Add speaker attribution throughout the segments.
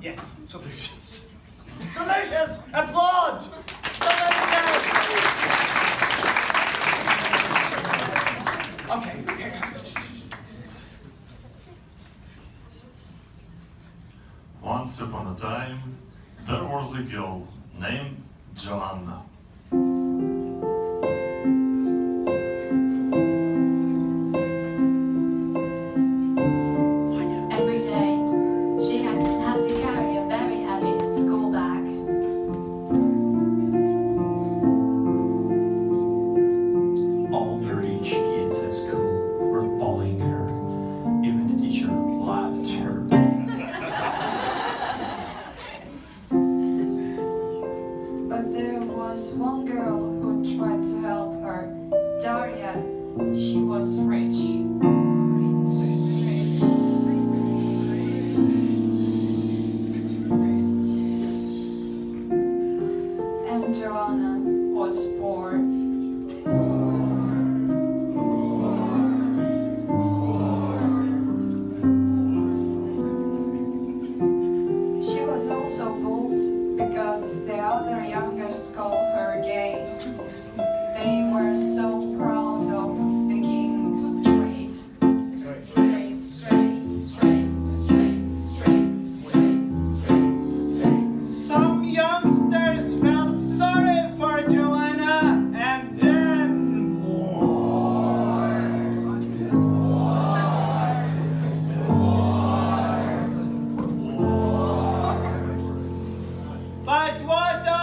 Speaker 1: Yes, solutions. Solutions! Applaud! Okay, here comes.
Speaker 2: Once upon a time, there was a girl named Joanna.
Speaker 3: She was rich.
Speaker 1: But what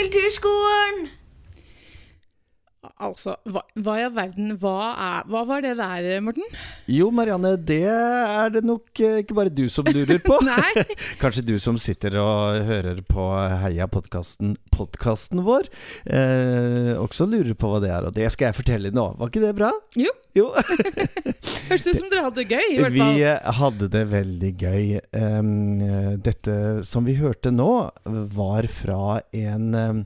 Speaker 4: Kulturskolen!
Speaker 5: Altså, hva, hva i all verden hva, er, hva var det der, Morten?
Speaker 6: Jo, Marianne, det er det nok eh, ikke bare du som lurer på. Kanskje du som sitter og hører på Heia-podkasten podkasten vår, eh, også lurer på hva det er. Og det skal jeg fortelle nå. Var ikke det bra?
Speaker 5: Jo.
Speaker 6: Jo.
Speaker 5: Høres ut som dere hadde det gøy, i hvert
Speaker 6: Vi hadde det veldig gøy. Um, dette som vi hørte nå, var fra en um,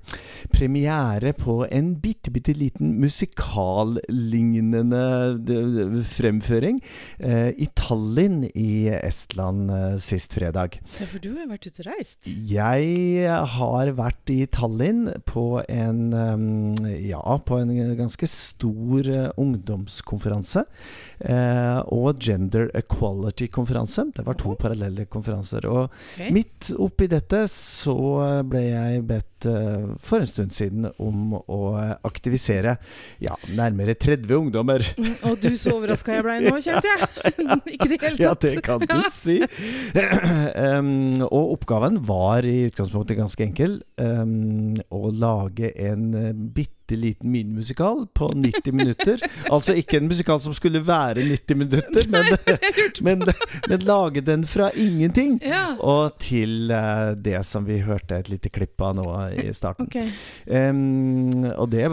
Speaker 6: premiere på en bitte, bitte liten musikallignende d- fremføring eh, i Tallinn i Estland eh, sist fredag.
Speaker 5: Ja, for du har vært ute og reist.
Speaker 6: Jeg har vært i Tallinn på en em, Ja, på en ganske stor eh, ungdomskonferanse. Eh, og gender equality-konferanse. Det var to parallelle konferanser. Og
Speaker 5: okay.
Speaker 6: midt oppi dette så ble jeg bedt eh, for en stund siden om å aktivisere ja, nærmere 30 ungdommer.
Speaker 5: Mm, Og du, så overraska jeg blei nå, kjente jeg. Ikke i det hele tatt.
Speaker 6: Ja, det kan du si. Um, og oppgaven var i utgangspunktet ganske enkel. Um, å lage en uh, bitte liten minimusikal på 90 minutter. altså ikke en musikal som skulle være 90 minutter, men, men, men lage den fra ingenting.
Speaker 5: Ja.
Speaker 6: Og til eh, det som vi hørte et lite klipp av nå i starten.
Speaker 5: Okay.
Speaker 6: Um, og det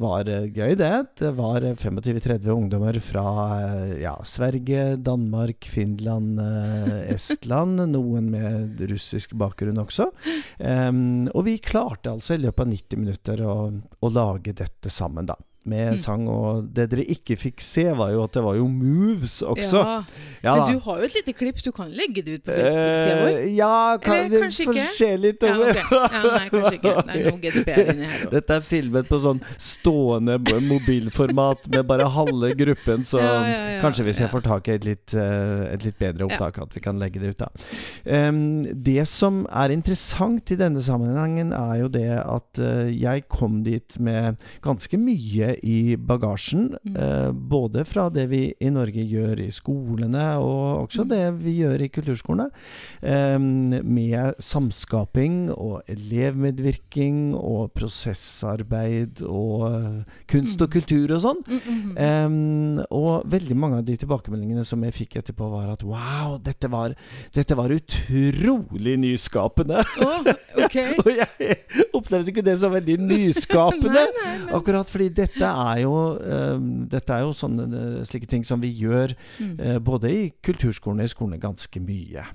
Speaker 6: var eh, gøy, det. Det var 25-30 ungdommer fra eh, ja, Sverige, Danmark, Finland, eh, Estland. Noen med russisk bakgrunn også. Um, og vi klarte altså i løpet av 90 minutter å, å lage dette sammen, da. Med
Speaker 5: Mm.
Speaker 6: sang. Og det dere ikke fikk se, var jo at det var jo moves også.
Speaker 5: Ja.
Speaker 6: Ja.
Speaker 5: Men du har jo et lite klipp, du kan legge det ut på Facebook-sida vår.
Speaker 6: Eh, ja, kan,
Speaker 5: Eller
Speaker 6: det
Speaker 5: kanskje ikke?
Speaker 6: se litt
Speaker 5: Ja, okay. ja, nei, kanskje ikke. Det er noe GDPR inni her òg.
Speaker 6: Dette er filmet på sånn stående mobilformat med bare halve gruppen, så
Speaker 5: ja,
Speaker 6: kanskje hvis jeg får tak i et litt, eh, et litt bedre opptak, at vi kan legge det ut, da. Um, det som er interessant i denne sammenhengen, er jo det at eh, jeg kom dit med ganske mye i bagasjen.
Speaker 5: Mm.
Speaker 6: eh, både fra det vi i Norge gjør i skolene, og også
Speaker 5: Mm.
Speaker 6: det vi gjør i kulturskolene. em, med samskaping og elevmedvirkning og prosessarbeid og eh, kunst og
Speaker 5: Mm.
Speaker 6: kultur og sånn.
Speaker 5: Mm,
Speaker 6: og veldig mange av de tilbakemeldingene som jeg fikk etterpå, var at wow, dette var, dette var utrolig nyskapende.
Speaker 5: Oh, okay.
Speaker 6: og jeg opplevde ikke det som veldig nyskapende.
Speaker 5: Nei, nei, men
Speaker 6: Akkurat fordi dette er jo em, Dette er jo sånne eh, slike ting som vi gjør
Speaker 5: mm.
Speaker 6: eh, både i kulturskolen og i skolene ganske mye.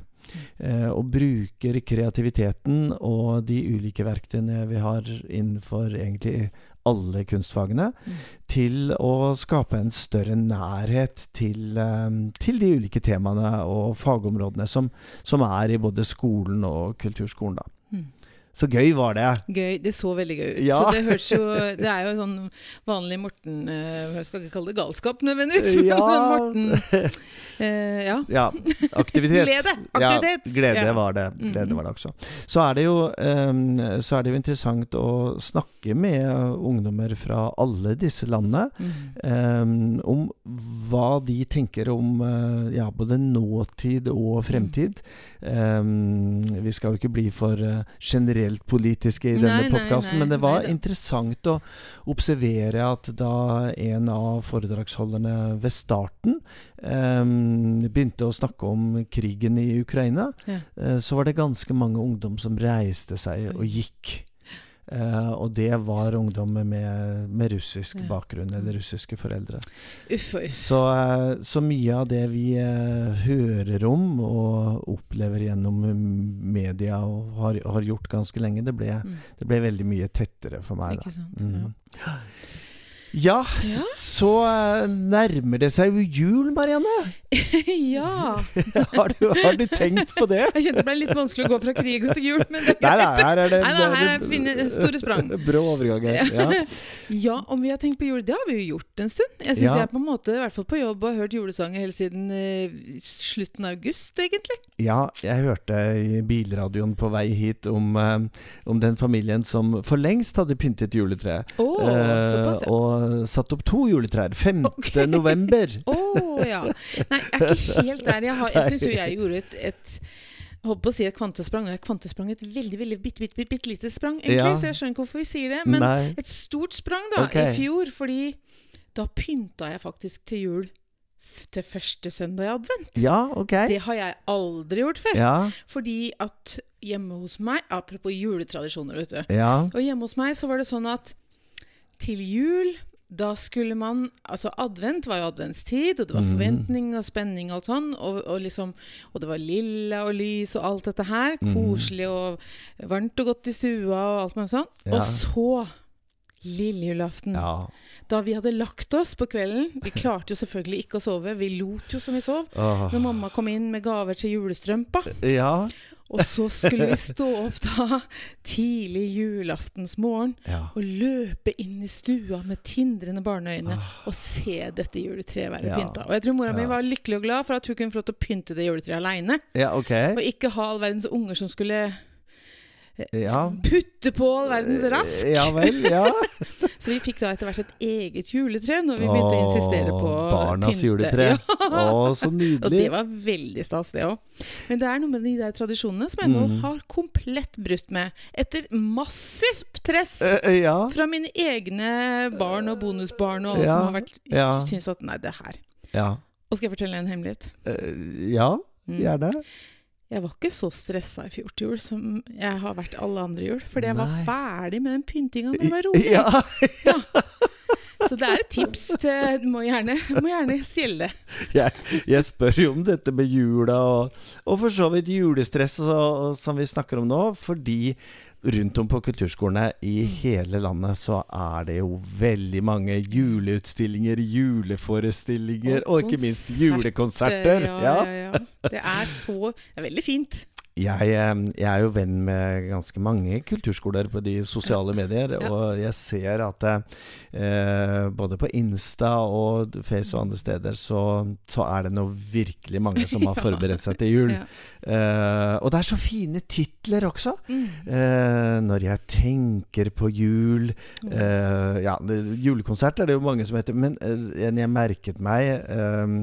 Speaker 6: Eh, og bruker kreativiteten og de ulike verktøyene vi har innenfor egentlig alle kunstfagene,
Speaker 5: Mm.
Speaker 6: til å skape en større nærhet til, eh, til de ulike temaene og fagområdene som, som er i både skolen og kulturskolen.
Speaker 5: Mm.
Speaker 6: Så gøy var det.
Speaker 5: Gøy. Det så veldig gøy ut.
Speaker 6: Ja.
Speaker 5: Så det høres jo Det er jo sånn vanlig Morten eh, Jeg skal ikke kalle det galskap nødvendigvis,
Speaker 6: Ja.
Speaker 5: Morten eh, Ja.
Speaker 6: Ja, aktivitet.
Speaker 5: Glede. Aktivitet.
Speaker 6: Ja, glede var det. Glede var det også. Så er det jo, um, så er det jo interessant å snakke med ungdommer fra alle disse landene ehm, om hva de tenker om eh, ja, både nåtid og fremtid. Um, vi skal jo ikke bli for eh, generelt politiske i denne podkasten, men det var
Speaker 5: nei
Speaker 6: interessant å observere at da en av foredragsholderne ved starten ehm, begynte å snakke om krigen i Ukraina,
Speaker 5: Ja.
Speaker 6: eh, så var det ganske mange ungdom som reiste seg og gikk. Eh, og det var ungdom med, med russisk bakgrunn, eller russiske foreldre.
Speaker 5: Uff uff.
Speaker 6: Så, eh, så mye av det vi eh, hører om og opplever gjennom mm, media og har, har gjort ganske lenge, det ble,
Speaker 5: Mm.
Speaker 6: det ble veldig mye tettere for meg. Da.
Speaker 5: Ikke sant.
Speaker 6: Mm.
Speaker 5: Ja.
Speaker 6: Ja,
Speaker 5: Ja.
Speaker 6: så eh, nærmer det seg jo jul, Marianne.
Speaker 5: ja.
Speaker 6: har, du, har du tenkt på det?
Speaker 5: Jeg kjente det ble litt vanskelig å gå fra krig til jul, men det er
Speaker 6: Nei,
Speaker 5: greit.
Speaker 6: nei, her er det
Speaker 5: Nei, nei, her er fine, store sprang.
Speaker 6: Brå overgang her. Ja.
Speaker 5: Ja, om vi har tenkt på jul, det har vi jo gjort en stund. Jeg syns
Speaker 6: Ja.
Speaker 5: jeg på en måte, i hvert fall på jobb, har hørt julesanger helt siden uh, slutten av august, egentlig.
Speaker 6: ja, jeg hørte i bilradioen på vei hit om, uh, om den familien som for lengst hadde pyntet juletreet.
Speaker 5: Oh, uh, såpass, ja.
Speaker 6: og satt opp to juletrær. 5. november.
Speaker 5: Å ja. Nei, jeg er ikke helt der. Jeg, har- jeg syns jo jeg gjorde et, et holdt på å si et kvantesprang. Nå er kvantesprang et veldig veldig bitte, bitte, bitte, bitte lite sprang, egentlig.
Speaker 6: Ja.
Speaker 5: Så jeg skjønner ikke hvorfor vi sier det. Men
Speaker 6: Nei.
Speaker 5: et stort sprang da,
Speaker 6: okay.
Speaker 5: i fjor. Fordi da pynta jeg faktisk til jul til første søndag i advent.
Speaker 6: Ja, ok.
Speaker 5: Det har jeg aldri gjort før.
Speaker 6: Ja,
Speaker 5: Fordi at hjemme hos meg Apropos juletradisjoner, vet du.
Speaker 6: ja.
Speaker 5: Og hjemme hos meg så var det sånn at til jul da skulle man Altså, advent var jo adventstid, og det var
Speaker 6: Mhm.
Speaker 5: forventning og spenning og alt sånn, og, og liksom Og det var lilla og lys og alt dette her.
Speaker 6: Mhm.
Speaker 5: Koselig og varmt og godt i stua og alt mulig sånn.
Speaker 6: Ja.
Speaker 5: Og så lille julaften.
Speaker 6: ja.
Speaker 5: Da vi hadde lagt oss på kvelden Vi klarte jo selvfølgelig ikke å sove. Vi lot jo som vi sov.
Speaker 6: Åh.
Speaker 5: Når mamma kom inn med gaver til julestrømpa.
Speaker 6: Ja.
Speaker 5: Og så skulle vi stå opp da tidlig julaftensmorgen
Speaker 6: ja.
Speaker 5: og løpe inn i stua med tindrende barneøyne og se dette juletreet være
Speaker 6: Ah. Ja.
Speaker 5: pynta. Og jeg tror mora mi var lykkelig og glad for at hun kunne få lov til å pynte det juletreet aleine.
Speaker 6: Ja, okay.
Speaker 5: Og ikke ha all verdens unger som skulle
Speaker 6: Ja.
Speaker 5: putte på all verdens rask.
Speaker 6: Ja vel, ja.
Speaker 5: Så vi fikk da etter hvert et eget juletre når vi begynte å insistere på
Speaker 6: Barnas
Speaker 5: pynte.
Speaker 6: juletre.
Speaker 5: Ja.
Speaker 6: Å, så
Speaker 5: Og det var veldig stas, det òg. Men det er noe med de der tradisjonene som jeg nå
Speaker 6: Mm.
Speaker 5: har komplett brutt med. Etter massivt press
Speaker 6: eh, ja.
Speaker 5: fra mine egne barn og bonusbarn og alle
Speaker 6: Ja,
Speaker 5: som har vært
Speaker 6: ja.
Speaker 5: syns at nei, det her
Speaker 6: Ja.
Speaker 5: Og skal jeg fortelle en hemmelighet?
Speaker 6: Uh, ja,
Speaker 5: Mm. Jeg var ikke så stressa i fjor til jul som jeg har vært alle andre jul. Fordi jeg var ferdig med den pyntinga når jeg var rolig.
Speaker 6: Ja. ja.
Speaker 5: Så det er et tips til må gjerne, må gjerne stjele.
Speaker 6: Jeg, jeg spør jo om dette med jula og, og for så vidt julestress og, og, som vi snakker om nå, fordi rundt om på kulturskolene i hele landet så er det jo veldig mange juleutstillinger, juleforestillinger og, ikke minst julekonserter.
Speaker 5: Ja, ja, ja. Det er så Det er veldig fint.
Speaker 6: Jeg, eh, jeg er jo venn med ganske mange kulturskoler på de sosiale medier,
Speaker 5: Ja.
Speaker 6: og jeg ser at eh, både på Insta og Face og andre steder så, så er det nå virkelig mange som har forberedt seg til jul.
Speaker 5: Ja.
Speaker 6: Eh, og det er så fine titler også.
Speaker 5: Mm.
Speaker 6: Eh, når jeg tenker på jul eh, Ja, julekonsert er det jo mange som heter, men eh, en jeg merket meg, eh,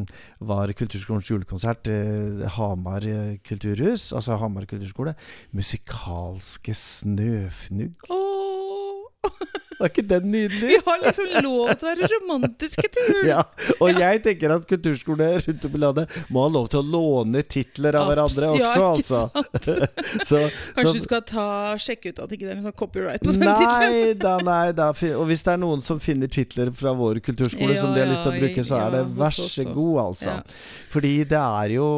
Speaker 6: var Kulturskolens julekonsert. Eh, Hamar eh, kulturhus, altså Hamar kulturskole. Musikalske Snøfnugg.
Speaker 5: Åh,
Speaker 6: Var ikke den nydelig?
Speaker 5: vi har liksom lov til å være romantiske til jul!
Speaker 6: Ja, og jeg tenker at kulturskolene rundt om i landet må ha lov til å låne titler av hverandre
Speaker 5: Abs- ja,
Speaker 6: også,
Speaker 5: ikke
Speaker 6: altså.
Speaker 5: sant?
Speaker 6: Så,
Speaker 5: Kanskje
Speaker 6: så-
Speaker 5: du skal ta, sjekke ut at ikke det er noe copyright på den tittelen?
Speaker 6: Nei da, nei da. Og hvis det er noen som finner titler fra vår kulturskole
Speaker 5: Ja,
Speaker 6: som de har lyst til å bruke, så er det
Speaker 5: ja,
Speaker 6: vær så god, altså.
Speaker 5: Ja.
Speaker 6: Fordi det er jo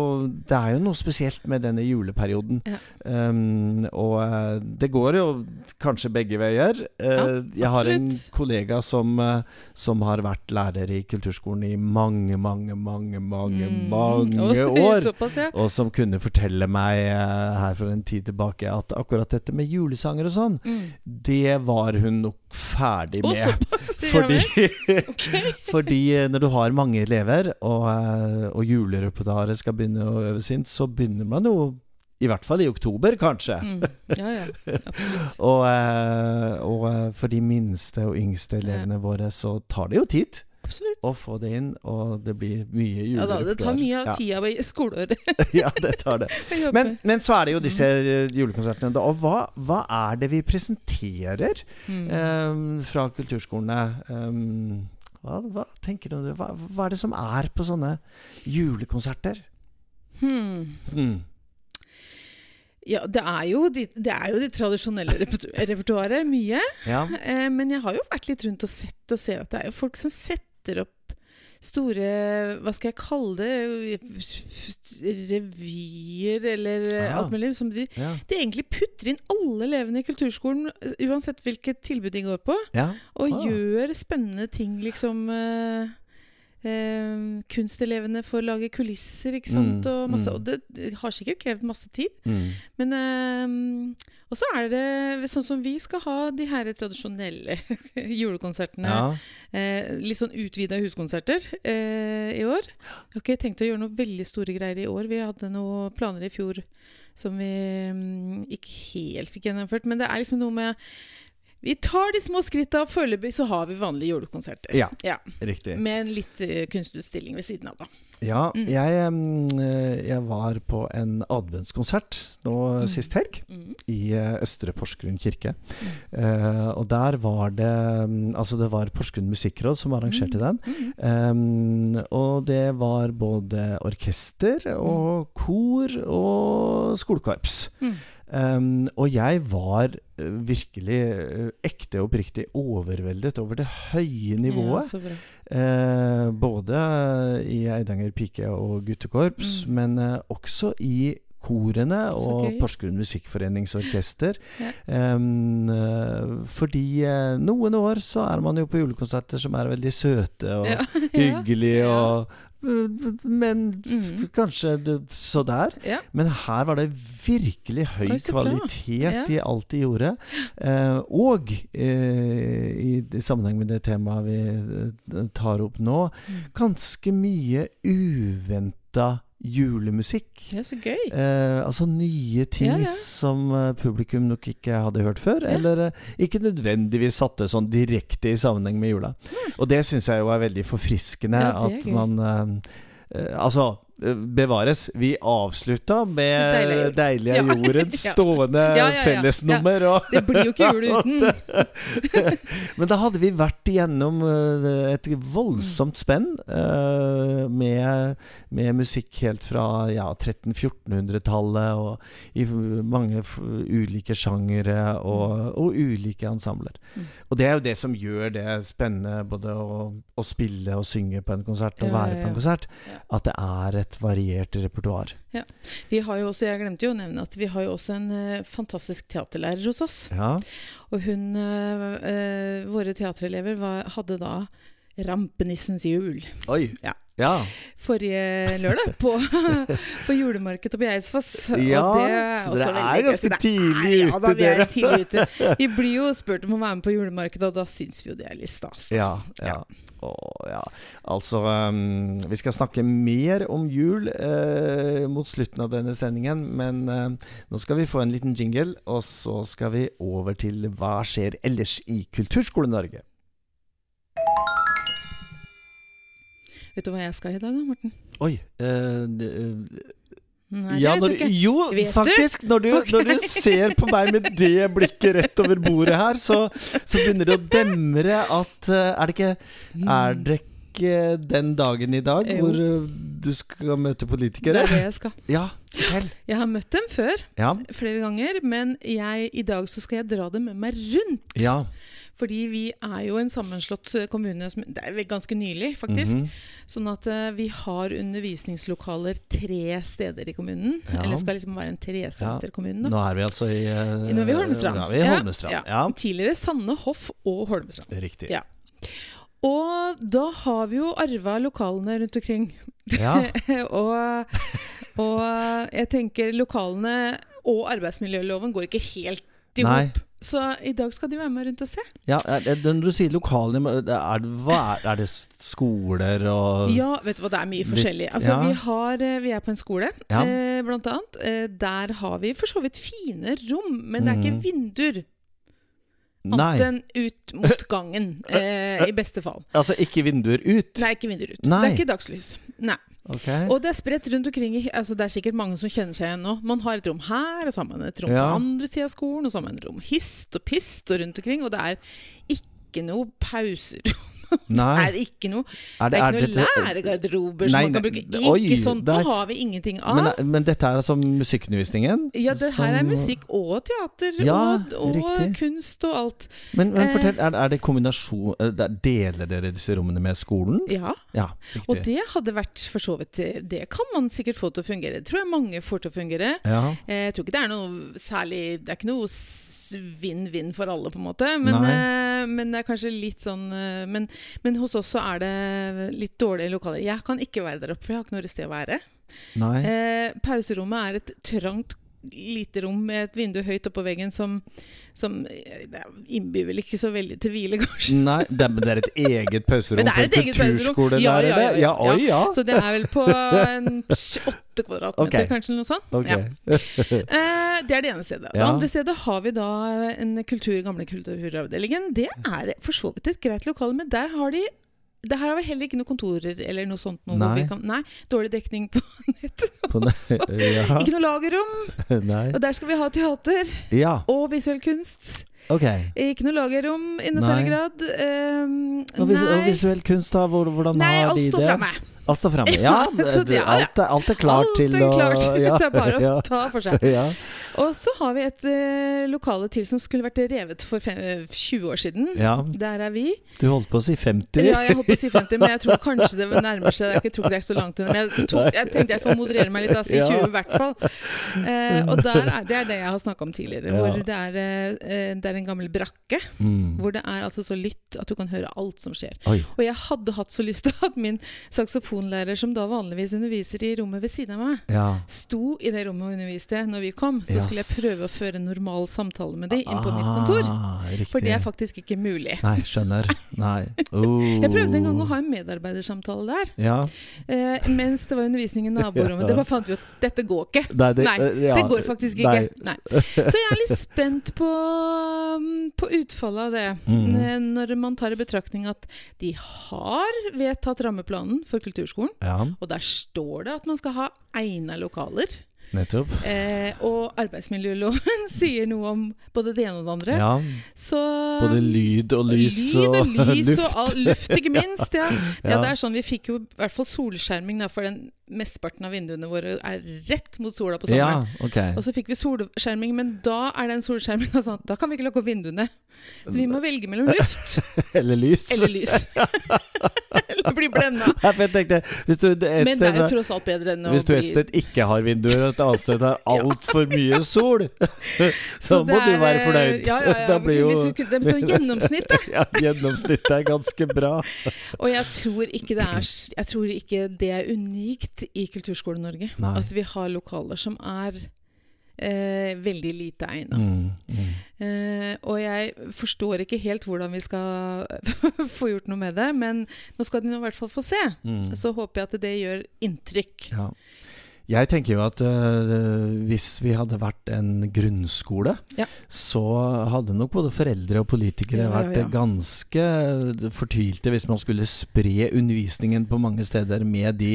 Speaker 6: Det er jo noe spesielt med denne juleperioden.
Speaker 5: Ja.
Speaker 6: Um, og eh, det går jo kanskje begge veier.
Speaker 5: Ja,
Speaker 6: jeg har en kollega som, eh, som har vært lærer i kulturskolen i mange, mange, mange, mange,
Speaker 5: Mm.
Speaker 6: mange år.
Speaker 5: Såpass, ja.
Speaker 6: Og som kunne fortelle meg eh, her for en tid tilbake at akkurat dette med julesanger og sånn,
Speaker 5: Mm.
Speaker 6: det var hun nok ferdig
Speaker 5: med.
Speaker 6: med.
Speaker 5: såpass?
Speaker 6: Fordi, fordi eh, når du har mange elever, og, og julerepertoaret skal begynne å øves inn, så begynner man jo i hvert fall i oktober, kanskje.
Speaker 5: Mm. Ja, ja.
Speaker 6: Og, eh, og eh, for de minste og yngste elevene våre så tar det jo tid
Speaker 5: Absolutt.
Speaker 6: å få det inn, og det blir mye
Speaker 5: Ja da, det tar mye av tida i skoleåret.
Speaker 6: Ja, det tar det. Men, men så er det jo disse eh, julekonsertene. Da. Og hva, hva er det vi presenterer
Speaker 5: Mm.
Speaker 6: um, fra kulturskolene? Um, hva, hva tenker du? Hva, hva er det som er på sånne julekonserter?
Speaker 5: Hmm.
Speaker 6: Mm.
Speaker 5: Ja, det er jo de, det er jo de tradisjonelle repertoaret, mye.
Speaker 6: Ja.
Speaker 5: Eh, men jeg har jo vært litt rundt og sett og ser at det er jo folk som setter opp store Hva skal jeg kalle det? Revyer eller
Speaker 6: Ah.
Speaker 5: alt mulig. Som de,
Speaker 6: Ja.
Speaker 5: de egentlig putter inn alle elevene i kulturskolen, uansett hvilket tilbud de går på.
Speaker 6: ja.
Speaker 5: Og
Speaker 6: Ah.
Speaker 5: gjør spennende ting, liksom. eh, eh, kunstelevene får lage kulisser, ikke sant.
Speaker 6: Mm,
Speaker 5: og, masse,
Speaker 6: mm.
Speaker 5: og det, det har sikkert krevd masse tid.
Speaker 6: Mm.
Speaker 5: Men eh, Og så er det sånn som vi skal ha de her tradisjonelle julekonsertene.
Speaker 6: ja.
Speaker 5: Eh, litt sånn utvida huskonserter eh, i år. Jeg har ikke tenkt å gjøre noe veldig store greier i år. Vi hadde noen planer i fjor som vi mm, ikke helt fikk gjennomført. Men det er liksom noe med Vi tar de små skritta, og foreløpig så har vi vanlige julekonserter.
Speaker 6: Ja. Riktig.
Speaker 5: Med en litt uh, kunstutstilling ved siden av, da.
Speaker 6: Ja,
Speaker 5: Mm.
Speaker 6: jeg, eh, jeg var på en adventskonsert nå
Speaker 5: Mm.
Speaker 6: sist helg.
Speaker 5: Mm.
Speaker 6: i uh, Østre Porsgrunn kirke. Uh, og der var det um, Altså, det var Porsgrunn musikkråd som arrangerte den.
Speaker 5: Mm.
Speaker 6: Um, og det var både orkester og kor og skolekorps.
Speaker 5: Mm.
Speaker 6: Um, og jeg var eh, virkelig eh, ekte og oppriktig overveldet over det høye
Speaker 5: Ja,
Speaker 6: nivået.
Speaker 5: så bra.
Speaker 6: Eh, både i Eidanger pike- og guttekorps,
Speaker 5: Mm.
Speaker 6: men uh, også i korene og. Porsgrunn Musikkforeningsorkester.
Speaker 5: Ja.
Speaker 6: um, fordi noen år så er man jo på julekonserter som er veldig søte og
Speaker 5: Ja,
Speaker 6: hyggelige
Speaker 5: ja.
Speaker 6: og Men
Speaker 5: Mm.
Speaker 6: kanskje så der.
Speaker 5: Ja.
Speaker 6: Men her var det virkelig høy
Speaker 5: Oi,
Speaker 6: kvalitet
Speaker 5: Ja.
Speaker 6: i alt de gjorde. Eh, og eh, i, sammenheng med det temaet vi eh, tar opp nå,
Speaker 5: Mm.
Speaker 6: ganske mye uventa julemusikk.
Speaker 5: ja, så gøy.
Speaker 6: Eh, altså nye ting
Speaker 5: Ja, ja.
Speaker 6: som eh, publikum nok ikke hadde hørt før.
Speaker 5: Ja.
Speaker 6: Eller eh, ikke nødvendigvis satte sånn direkte i sammenheng med jula. Og det syns jeg jo er veldig forfriskende.
Speaker 5: Er
Speaker 6: at man eh, eh, Altså, bevares. Vi avslutta med
Speaker 5: Deilig jul.
Speaker 6: 'Deilig er
Speaker 5: Ja.
Speaker 6: stående
Speaker 5: Ja, ja,
Speaker 6: fellesnummer. Og
Speaker 5: Det blir jo ikke jul uten.
Speaker 6: Men da hadde vi vært igjennom eh, et voldsomt spenn eh, med, med musikk helt fra ja, 1300-1400-tallet, og i mange ulike sjangere og, og ulike ensembler.
Speaker 5: Mm.
Speaker 6: Og det er jo det som gjør det spennende, både å, å spille og synge på en konsert og være på en konsert, at det er et et variert repertoar. Ja.
Speaker 5: Vi har jo også, jeg glemte jo å nevne at vi har jo også en uh, fantastisk teaterlærer hos oss.
Speaker 6: Ja.
Speaker 5: Og hun uh, Våre teaterelever var, hadde da Rampenissens jul
Speaker 6: Oi.
Speaker 5: Ja.
Speaker 6: Ja.
Speaker 5: forrige lørdag på, på julemarkedet på Eidsfoss. Og
Speaker 6: Ja,
Speaker 5: det
Speaker 6: så dere er
Speaker 5: gøy.
Speaker 6: ganske tidlig
Speaker 5: er- ja,
Speaker 6: ute,
Speaker 5: da, vi er
Speaker 6: dere.
Speaker 5: tidlig ute. Vi blir jo spurt om å være med på julemarkedet, og da syns vi jo det er litt stas.
Speaker 6: Ja, ja. Å, ja. Altså, um, vi skal snakke mer om jul eh, mot slutten av denne sendingen, men eh, nå skal vi få en liten jingle, og så skal vi over til hva skjer ellers i Kulturskole-Norge.
Speaker 5: Vet du hva jeg skal i dag, da, Morten?
Speaker 6: Oi Uh, det,
Speaker 5: Nei,
Speaker 6: ja, når, jo,
Speaker 5: Vet du?
Speaker 6: faktisk. Når du,
Speaker 5: okay.
Speaker 6: når du ser på meg med det blikket rett over bordet her, så, så begynner det å demre at eh, Er det ikke Er det ikke den dagen i dag
Speaker 5: Jo.
Speaker 6: hvor du skal møte politikere?
Speaker 5: Det er det jeg skal.
Speaker 6: Ja, fortell.
Speaker 5: Jeg har møtt dem før,
Speaker 6: Ja.
Speaker 5: flere ganger, men jeg, i dag så skal jeg dra dem med meg rundt.
Speaker 6: ja.
Speaker 5: Fordi vi er jo en sammenslått eh, kommune, som, det er ganske nylig faktisk.
Speaker 6: Mhm.
Speaker 5: Sånn at uh, vi har undervisningslokaler tre steder i kommunen.
Speaker 6: Ja.
Speaker 5: Eller skal liksom være en tresenterkommune. Ja.
Speaker 6: Nå er vi altså i uh,
Speaker 5: Nå er vi i Holmestrand.
Speaker 6: Ja, vi er i Holmestrand.
Speaker 5: ja.
Speaker 6: Ja,
Speaker 5: Tidligere Sanne Hoff og Holmestrand.
Speaker 6: riktig.
Speaker 5: Ja. Og da har vi jo arva lokalene rundt omkring.
Speaker 6: Ja.
Speaker 5: og, og jeg tenker lokalene og arbeidsmiljøloven går ikke helt i hop. Så i dag skal de være med rundt og se.
Speaker 6: ja når du sier lokalene, er, er, det skoler og
Speaker 5: Ja, vet du hva, det er mye forskjellig. Altså,
Speaker 6: ja.
Speaker 5: vi, har, eh, vi er på en skole,
Speaker 6: Ja.
Speaker 5: eh, blant annet. Eh, der har vi for så vidt fine rom, men det er ikke
Speaker 6: Mhm.
Speaker 5: vinduer. Annet enn ut mot gangen, eh, i beste fall.
Speaker 6: Altså ikke vinduer ut?
Speaker 5: Nei, ikke vinduer ut.
Speaker 6: Nei.
Speaker 5: Det er ikke dagslys. Nei.
Speaker 6: Ok.
Speaker 5: Og det er spredt rundt omkring. Altså, det er sikkert mange som kjenner seg igjen nå. Man har et rom her, og så har man et rom
Speaker 6: Ja.
Speaker 5: på andre sida av skolen, og så har man et rom hist og pist og rundt omkring. Og det er ikke noe pauser. Det er ikke noe
Speaker 6: Er
Speaker 5: Det er ikke noe lærergarderober som
Speaker 6: Nei,
Speaker 5: man kan
Speaker 6: bruke.
Speaker 5: bruke.
Speaker 6: oi,
Speaker 5: Ikke sånt.
Speaker 6: der-
Speaker 5: Nå har vi ingenting av.
Speaker 6: Men, men dette er altså musikkundervisningen?
Speaker 5: ja, det her er musikk og teater
Speaker 6: Ja,
Speaker 5: og, og kunst og alt.
Speaker 6: Men, men
Speaker 5: Eh.
Speaker 6: fortell, er, er det kombinasjon eh, Deler dere disse rommene med skolen?
Speaker 5: Ja.
Speaker 6: Ja,
Speaker 5: Og det hadde vært for så vidt Det det kan man sikkert få til å fungere. Det tror jeg mange får til å fungere.
Speaker 6: Ja.
Speaker 5: Eh, Jeg tror ikke det er noe særlig Det er ikke noe vinn-vinn for alle, på en måte. Men, eh, men det er kanskje litt sånn uh, men, men hos oss så er det litt dårlige lokaler. Jeg kan ikke være der oppe, for jeg har ikke noe sted å være.
Speaker 6: Nei.
Speaker 5: Eh, pauserommet er et trangt lite rom med et vindu høyt oppå veggen som, som innbyr vel ikke så veldig til hvile, kanskje.
Speaker 6: Nei, det men det er et eget pauserom
Speaker 5: Men det er et eget
Speaker 6: kulturskole
Speaker 5: Ja,
Speaker 6: der,
Speaker 5: ja, ja, ja,
Speaker 6: Ja, oi, ja.
Speaker 5: Så det er vel på en åtte kvadratmeter,
Speaker 6: okay.
Speaker 5: kanskje, noe sånt.
Speaker 6: Okay.
Speaker 5: Ja. Eh, det er det ene stedet. Det andre stedet har vi da en kultur, gamle kulturavdelingen. Det er for så vidt et greit lokale, men der har de det her har vi heller ikke noen kontorer eller noe sånt. Noe
Speaker 6: Nei.
Speaker 5: vi kan, nei, Dårlig dekning på nett.
Speaker 6: På ne- ja.
Speaker 5: Ikke noe lagerrom.
Speaker 6: Nei.
Speaker 5: Og der skal vi ha teater
Speaker 6: Ja,
Speaker 5: og visuell kunst.
Speaker 6: ok.
Speaker 5: Ikke noe lagerrom i noe
Speaker 6: Nei.
Speaker 5: særlig grad. Um,
Speaker 6: Og, vis og
Speaker 5: nei,
Speaker 6: visuell kunst, da? Hvor, hvordan
Speaker 5: nei,
Speaker 6: har
Speaker 5: alt
Speaker 6: de det?
Speaker 5: framme.
Speaker 6: Alt står framme. Ja,
Speaker 5: det, ja, ja.
Speaker 6: alt, er, alt er klart
Speaker 5: Alt
Speaker 6: til
Speaker 5: er
Speaker 6: å
Speaker 5: klart.
Speaker 6: ja.
Speaker 5: Det er bare å
Speaker 6: ja.
Speaker 5: ta for seg. Og så har vi et eh, lokale til som skulle vært revet for fem, eh, 20 år siden.
Speaker 6: ja.
Speaker 5: Der er vi.
Speaker 6: Du holdt på å si 50.
Speaker 5: Ja, jeg holdt på å si 50, men jeg tror kanskje det nærmer seg. Jeg tror ikke det er så langt unna. Men jeg, tok, jeg tenkte jeg får moderere meg litt, da. Si 20 i hvert fall. Eh, og der er, det er det jeg har snakka om tidligere.
Speaker 6: Ja.
Speaker 5: Hvor det er, eh, det er en gammel brakke.
Speaker 6: Mm.
Speaker 5: Hvor det er altså så lytt at du kan høre alt som skjer.
Speaker 6: Oi.
Speaker 5: Og jeg hadde hatt så lyst til at min saksofonlærer, som da vanligvis underviser i rommet ved siden av meg,
Speaker 6: Ja.
Speaker 5: sto i det rommet og underviste når vi kom. Så. Skulle jeg prøve å føre en normal samtale med dem inn på mitt kontor.
Speaker 6: Ah, riktig.
Speaker 5: For det er faktisk ikke mulig.
Speaker 6: Nei, skjønner. Nei. Oh.
Speaker 5: Jeg prøvde en gang å ha en medarbeidersamtale der,
Speaker 6: Ja.
Speaker 5: eh, mens det var undervisning i naborommet. Det bare fant vi ut dette går ikke.
Speaker 6: Nei, det,
Speaker 5: Nei,
Speaker 6: eh, ja.
Speaker 5: Det går faktisk ikke.
Speaker 6: Nei.
Speaker 5: Så jeg er litt spent på, mm, på utfallet av det.
Speaker 6: Mm.
Speaker 5: Eh, Når man tar i betraktning at de har vedtatt rammeplanen for kulturskolen,
Speaker 6: Ja,
Speaker 5: og der står det at man skal ha egna lokaler.
Speaker 6: Nettopp.
Speaker 5: Eh, og arbeidsmiljøloven sier noe om både det ene og det andre.
Speaker 6: Ja.
Speaker 5: Så
Speaker 6: Både lyd og lys
Speaker 5: lyd og, lys
Speaker 6: luft.
Speaker 5: og all, luft, ikke minst. Ja. ja,
Speaker 6: Ja.
Speaker 5: det er sånn Vi fikk jo i hvert fall solskjerming da, for den mesteparten av vinduene våre er rett mot sola på sommeren.
Speaker 6: Ja, ok.
Speaker 5: Og så fikk vi solskjerming, men da er den solskjerminga sånn da kan vi ikke lukke opp vinduene. Så vi må velge mellom luft
Speaker 6: Eller lys.
Speaker 5: eller lys. eller bli blenda. Men det er jo tross alt bedre enn å
Speaker 6: Hvis du et sted ikke har vinduer, og et annet sted har altfor mye sol, så må
Speaker 5: er,
Speaker 6: du være fornøyd.
Speaker 5: Ja, ja, ja.
Speaker 6: Jo
Speaker 5: kunne- det er sånn gjennomsnitt, da.
Speaker 6: ja, Gjennomsnittet er ganske bra.
Speaker 5: Og jeg tror ikke det er, jeg tror ikke det er unikt i Kulturskole-Norge.
Speaker 6: Nei.
Speaker 5: At vi har lokaler som er eh, veldig lite egna.
Speaker 6: Mm, mm.
Speaker 5: Eh, og jeg forstår ikke helt hvordan vi skal få gjort noe med det, men nå skal de nå i hvert fall få se.
Speaker 6: Mm.
Speaker 5: Så håper jeg at det gjør inntrykk.
Speaker 6: Ja. Jeg tenker jo at uh, hvis vi hadde vært en grunnskole,
Speaker 5: Ja.
Speaker 6: så hadde nok både foreldre og politikere
Speaker 5: Ja,
Speaker 6: vært
Speaker 5: ja.
Speaker 6: ganske fortvilte hvis man skulle spre undervisningen på mange steder med de,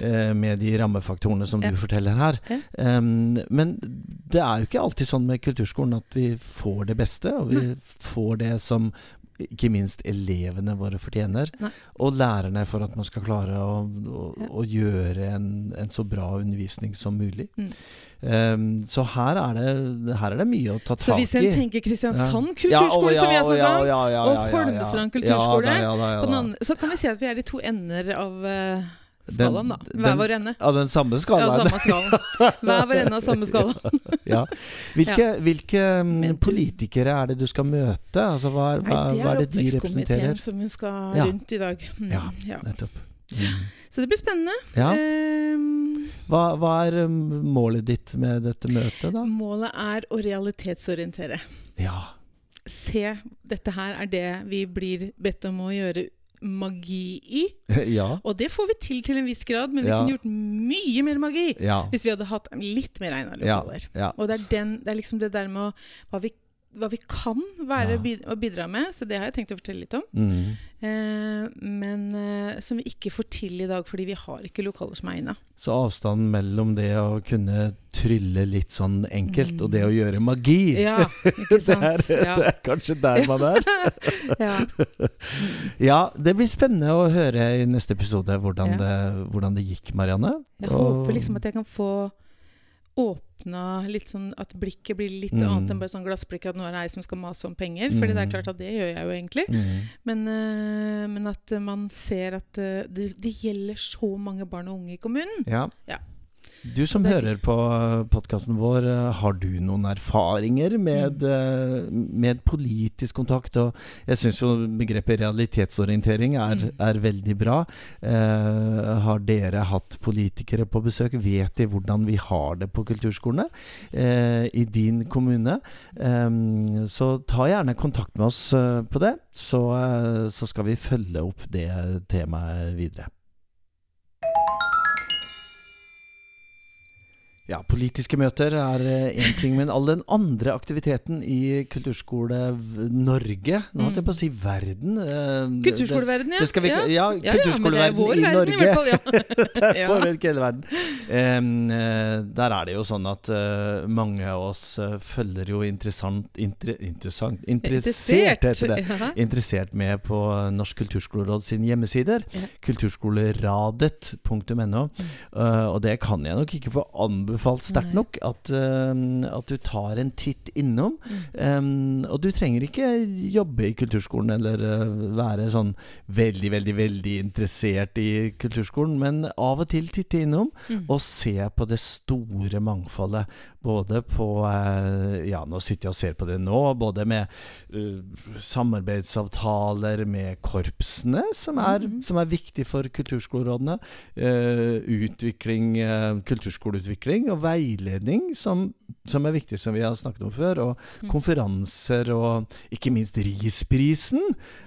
Speaker 6: uh, med de rammefaktorene som du forteller her. Um, men det er jo ikke alltid sånn med kulturskolen at vi får det beste, og vi får det som ikke minst elevene våre fortjener.
Speaker 5: Nei.
Speaker 6: Og lærerne for at man skal klare å, å,
Speaker 5: Ja.
Speaker 6: å gjøre en, en så bra undervisning som mulig.
Speaker 5: Mm.
Speaker 6: Um, så her er, det, her er det mye å ta tak i.
Speaker 5: Så hvis en tenker Kristiansand
Speaker 6: Ja,
Speaker 5: kulturskole,
Speaker 6: å,
Speaker 5: som vi har snakket om,
Speaker 6: ja, ja, ja,
Speaker 5: og
Speaker 6: ja, ja, ja.
Speaker 5: Holmestrand
Speaker 6: Ja
Speaker 5: kulturskole,
Speaker 6: da, ja da, ja da.
Speaker 5: så kan vi si at vi er i to ender av
Speaker 6: Den-
Speaker 5: skalaen, da. Hver
Speaker 6: den-
Speaker 5: vår ende.
Speaker 6: Av den samme
Speaker 5: Ja,
Speaker 6: skalaen.
Speaker 5: samme skalaen. Hver vår ende av samme skalaen.
Speaker 6: Ja. Hvilke, hvilke um,
Speaker 5: Men
Speaker 6: politikere er det du skal møte? Altså, hva, er- hva,
Speaker 5: Nei,
Speaker 6: hva er det de
Speaker 5: oppvekstkomiteen som hun skal
Speaker 6: Ja.
Speaker 5: rundt i dag. Mm,
Speaker 6: Ja.
Speaker 5: ja.
Speaker 6: Nettopp. Mm.
Speaker 5: Så det blir spennende.
Speaker 6: Ja.
Speaker 5: Ehm,
Speaker 6: Hva, hva er um, målet ditt med dette møtet, da?
Speaker 5: målet er å realitetsorientere.
Speaker 6: Ja.
Speaker 5: Se, dette her er det vi blir bedt om å gjøre magi i.
Speaker 6: ja.
Speaker 5: Og det får vi til til en viss grad, men vi
Speaker 6: Ja.
Speaker 5: kunne gjort mye mer magi
Speaker 6: Ja.
Speaker 5: hvis vi hadde hatt litt mer
Speaker 6: Ja. ja.
Speaker 5: Og det er, den, det er liksom det der med å, hva, vi, hva vi kan være
Speaker 6: Ja.
Speaker 5: bid, bidra med, så det har jeg tenkt å fortelle litt om.
Speaker 6: Mm.
Speaker 5: Eh, men eh, som vi ikke får til i dag, fordi vi har ikke lokaler som er egna.
Speaker 6: Så avstanden mellom det å kunne trylle litt sånn enkelt,
Speaker 5: Mm.
Speaker 6: og det å gjøre magi
Speaker 5: Ja, ikke
Speaker 6: det, er?
Speaker 5: Ja.
Speaker 6: det er kanskje der man er.
Speaker 5: ja.
Speaker 6: Ja, det blir spennende å høre i neste episode hvordan, det, hvordan det gikk, Marianne.
Speaker 5: Jeg
Speaker 6: Og-
Speaker 5: håper liksom at jeg kan få åpna litt sånn At blikket blir litt
Speaker 6: Mm.
Speaker 5: annet enn bare sånn glassblikk at nå er det ei som skal mase om penger. Fordi det er
Speaker 6: Mm.
Speaker 5: klart at det gjør jeg jo egentlig.
Speaker 6: Mm.
Speaker 5: Men, uh, men at man ser at eh, det, det gjelder så mange barn og unge i kommunen.
Speaker 6: Ja.
Speaker 5: Ja.
Speaker 6: Du som
Speaker 5: Det-
Speaker 6: hører på podkasten vår, eh, har du noen erfaringer med,
Speaker 5: Mm.
Speaker 6: eh, med politisk kontakt? Og jeg syns jo begrepet realitetsorientering er,
Speaker 5: Mm.
Speaker 6: er veldig bra. Eh, har dere hatt politikere på besøk? Vet de hvordan vi har det på kulturskolene eh, i din kommune? Eh, så ta gjerne kontakt med oss eh, på det, så, eh, så skal vi følge opp det temaet videre. Ja, politiske møter er én ting, men all den andre aktiviteten i Kulturskole-Norge Nå holdt jeg på å si verden. eh,
Speaker 5: Kulturskoleverden, ja.
Speaker 6: Det skal vi,
Speaker 5: ja.
Speaker 6: ja,
Speaker 5: Ja, er
Speaker 6: kulturskoleverden i Norge.
Speaker 5: i fall, ja.
Speaker 6: det er vår hele verden. Eh, der er det jo sånn at uh, mange av oss eh, følger jo interessant inter, Interessant Interessert, heter det. Interessert med på Norsk kulturskoleråd sine hjemmesider. Kulturskoleradet.no. Uh, og det kan jeg nok ikke få anbefalt sterkt nok, at, um, at du tar en titt innom. Um, og du trenger ikke jobbe i kulturskolen eller uh, være sånn veldig, veldig, veldig interessert i kulturskolen, men av og til titte innom
Speaker 5: Mm.
Speaker 6: og se på det store mangfoldet. Både på eh, Ja, nå sitter jeg og ser på det nå. Både med uh, samarbeidsavtaler med korpsene, som er,
Speaker 5: mm.
Speaker 6: som er viktig for kulturskolerådene. Uh, utvikling, uh, kulturskoleutvikling og veiledning, som, som er viktig, som vi har snakket om før. Og
Speaker 5: Mm.
Speaker 6: konferanser, og ikke minst RIS-prisen,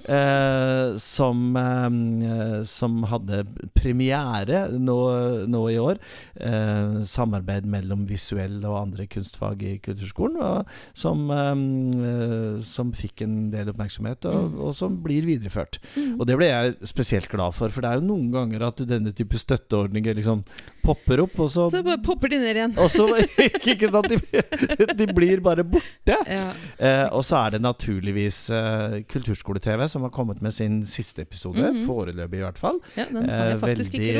Speaker 6: eh, som, eh, som hadde premiere nå, nå i år. Eh, samarbeid mellom visuell og andre kunstfag i kulturskolen, og som, eh, som fikk en del oppmerksomhet, og,
Speaker 5: Mm.
Speaker 6: og som blir videreført.
Speaker 5: Mm.
Speaker 6: Og det ble jeg spesielt glad for, for det er jo noen ganger at denne type støtteordninger liksom popper opp, og så
Speaker 5: Så bare popper de ned igjen.
Speaker 6: og så, ikke sant, De, de blir bare borte.
Speaker 5: Ja.
Speaker 6: Eh, og så er det naturligvis eh, Kulturskole-TV som har kommet med sin siste episode.
Speaker 5: Mhm.
Speaker 6: Foreløpig, i hvert fall.
Speaker 5: ja,
Speaker 6: Eh, veldig,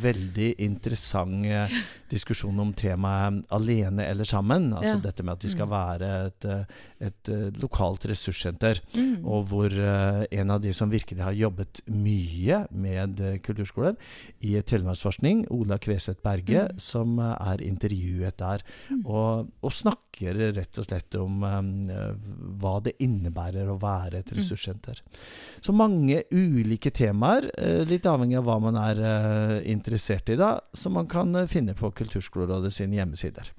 Speaker 6: veldig interessant eh, diskusjon om temaet alene eller sammen. Altså
Speaker 5: Ja.
Speaker 6: dette med at vi skal
Speaker 5: Mm.
Speaker 6: være et, et, et eh, lokalt ressurssenter.
Speaker 5: Mm.
Speaker 6: Og hvor eh, en av de som virkelig har jobbet mye med eh, kulturskoler i Telemarksforskning, Ola Kveseth Berge,
Speaker 5: Mm.
Speaker 6: som eh, er intervjuet der.
Speaker 5: Mm.
Speaker 6: Og, og snakker rett og slett om um, hva det innebærer å være et
Speaker 5: Mm.
Speaker 6: ressurssenter. Så mange ulike temaer, eh, litt avhengig av hva man er eh, interessert i, da, som man kan eh, finne på Kulturskolerådet sine hjemmesider.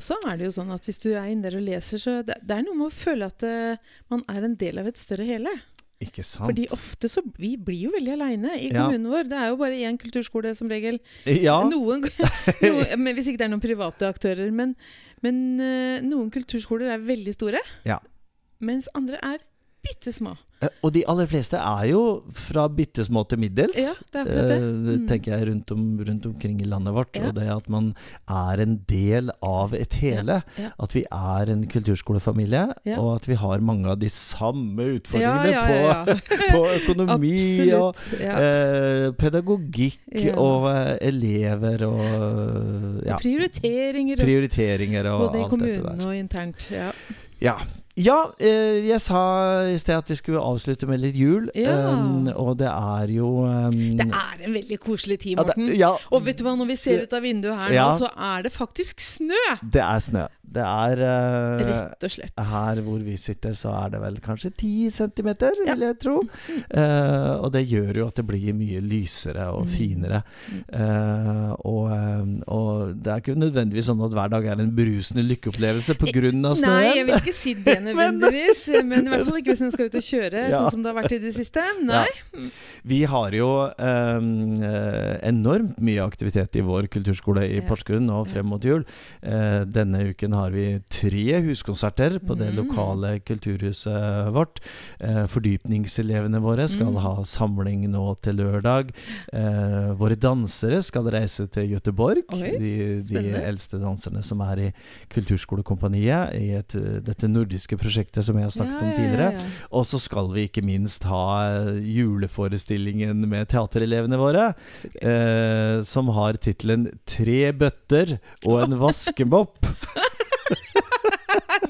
Speaker 5: Så er det jo sånn at hvis du er inne der og leser, så det, det er noe med å føle at uh, man er en del av et større hele.
Speaker 6: Ikke sant?
Speaker 5: Fordi ofte så Vi blir jo veldig aleine i
Speaker 6: Ja.
Speaker 5: kommunen vår. Det er jo bare én kulturskole som regel.
Speaker 6: ja,
Speaker 5: Noen, noen, men hvis ikke det er noen private aktører. Men, men eh, noen kulturskoler er veldig store.
Speaker 6: Ja.
Speaker 5: Mens andre er bitte små.
Speaker 6: Eh, Og de aller fleste er jo fra bitte små til middels.
Speaker 5: Ja, det er det.
Speaker 6: Eh,
Speaker 5: Mm.
Speaker 6: tenker jeg rundt, om, rundt omkring i landet vårt.
Speaker 5: Ja.
Speaker 6: Og det at man er en del av et hele.
Speaker 5: Ja.
Speaker 6: At vi er en kulturskolefamilie, og at vi har mange av de samme utfordringene. På, på økonomi og
Speaker 5: Absolutt. Ja.
Speaker 6: eh, pedagogikk
Speaker 5: Ja.
Speaker 6: og eh, elever og ja,
Speaker 5: Prioriteringer og,
Speaker 6: prioriteringer og
Speaker 5: både i
Speaker 6: alt dette der.
Speaker 5: kommunen og internt. Ja.
Speaker 6: Ja. eh, jeg sa i sted at vi skulle avslutte med litt jul.
Speaker 5: Ja.
Speaker 6: Um, og det er jo um,
Speaker 5: Det er en veldig koselig tid,
Speaker 6: ja, det, ja,
Speaker 5: Og vet du hva, når vi ser ut av vinduet her nå, så er det faktisk snø!
Speaker 6: det er snø. Det er uh,
Speaker 5: Rett og slett.
Speaker 6: Her hvor vi sitter, så er det vel kanskje 10 centimeter, vil jeg tro. Uh, og det gjør jo at det blir mye lysere og
Speaker 5: Mm.
Speaker 6: finere. Eh, og, eh, og det er ikke nødvendigvis sånn at hver dag er en brusende lykkeopplevelse pga. snøen.
Speaker 5: Nei, jeg vil ikke si det nødvendigvis. men i hvert fall ikke hvis en skal ut og kjøre,
Speaker 6: Ja.
Speaker 5: sånn som det har vært i det siste. Nei.
Speaker 6: Vi har jo eh, enormt mye aktivitet i vår kulturskole i
Speaker 5: Ja.
Speaker 6: Porsgrunn nå frem mot jul. Uh, denne uken har vi tre huskonserter på det
Speaker 5: Mm.
Speaker 6: lokale kulturhuset vårt. Uh, fordypningselevene våre skal
Speaker 5: Mm.
Speaker 6: ha samling nå til lørdag. Uh, våre dansere skal reise til Göteborg.
Speaker 5: Oi,
Speaker 6: de, de eldste danserne som er i Kulturskolekompaniet, i et, dette nordiske prosjektet som jeg har snakket om tidligere.
Speaker 5: Ja, ja.
Speaker 6: Og så skal vi ikke minst ha eh, juleforestillingen med teaterelevene våre, eh, som har tittelen 'Tre bøtter og en vaskemopp'.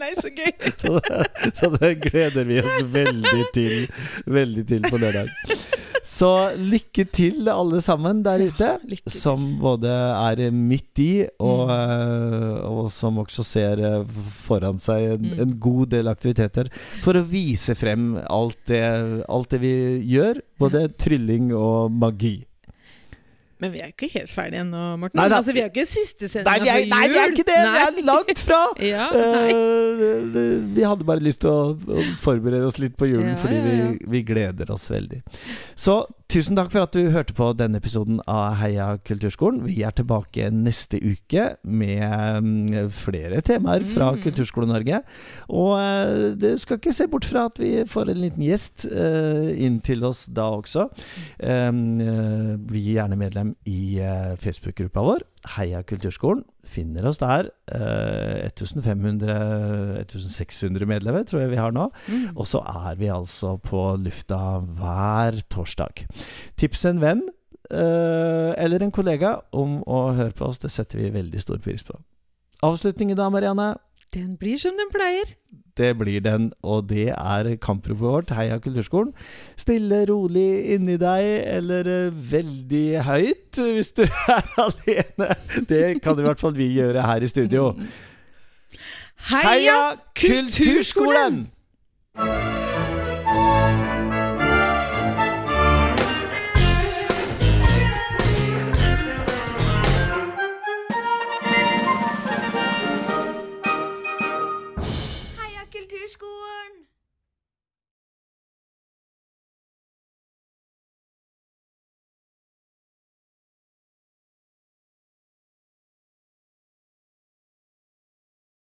Speaker 5: Nei, så gøy!
Speaker 6: Så det, så det gleder vi oss veldig til, veldig til på lørdag. Så lykke til, alle sammen der ute.
Speaker 5: ja.
Speaker 6: Som både er midt i, og,
Speaker 5: Mm.
Speaker 6: eh, og som også ser eh, foran seg en,
Speaker 5: Mm.
Speaker 6: en god del aktiviteter for å vise frem alt det, alt det vi gjør. Både trylling og magi.
Speaker 5: Men vi er ikke helt ferdige ennå, Morten.
Speaker 6: Nei
Speaker 5: altså, vi er ikke siste
Speaker 6: Nei,
Speaker 5: sendinga
Speaker 6: vi jul. nei, vi er ikke det! Vi er langt fra!
Speaker 5: Ja, nei.
Speaker 6: Eh, vi hadde bare lyst til å, å forberede oss litt på julen,
Speaker 5: Ja,
Speaker 6: fordi. Vi, vi gleder oss veldig. Så tusen takk for at du hørte på denne episoden av Heia kulturskolen. Vi er tilbake neste uke med mm, flere temaer fra
Speaker 5: Mm.
Speaker 6: Kulturskole-Norge. Og eh, du skal ikke se bort fra at vi får en liten gjest eh, inn til oss da også. Eh, bli gjerne medlem i Facebook-gruppa vår. Heia kulturskolen. Finner oss der. Eh, 1500-1600 medlemmer tror jeg vi har nå.
Speaker 5: Mm.
Speaker 6: Og så er vi altså på lufta hver torsdag. Tips en venn eh, eller en kollega om å høre på oss. Det setter vi veldig stor pris på. Avslutningen da, Marianne.
Speaker 5: Den blir som den pleier.
Speaker 6: Det blir den, og det er kampropet vårt. Heia Kulturskolen. Stille, rolig inni deg, eller eh, veldig høyt hvis du er alene. Det kan i hvert fall vi gjøre her i studio.
Speaker 5: Heia
Speaker 6: Kulturskolen!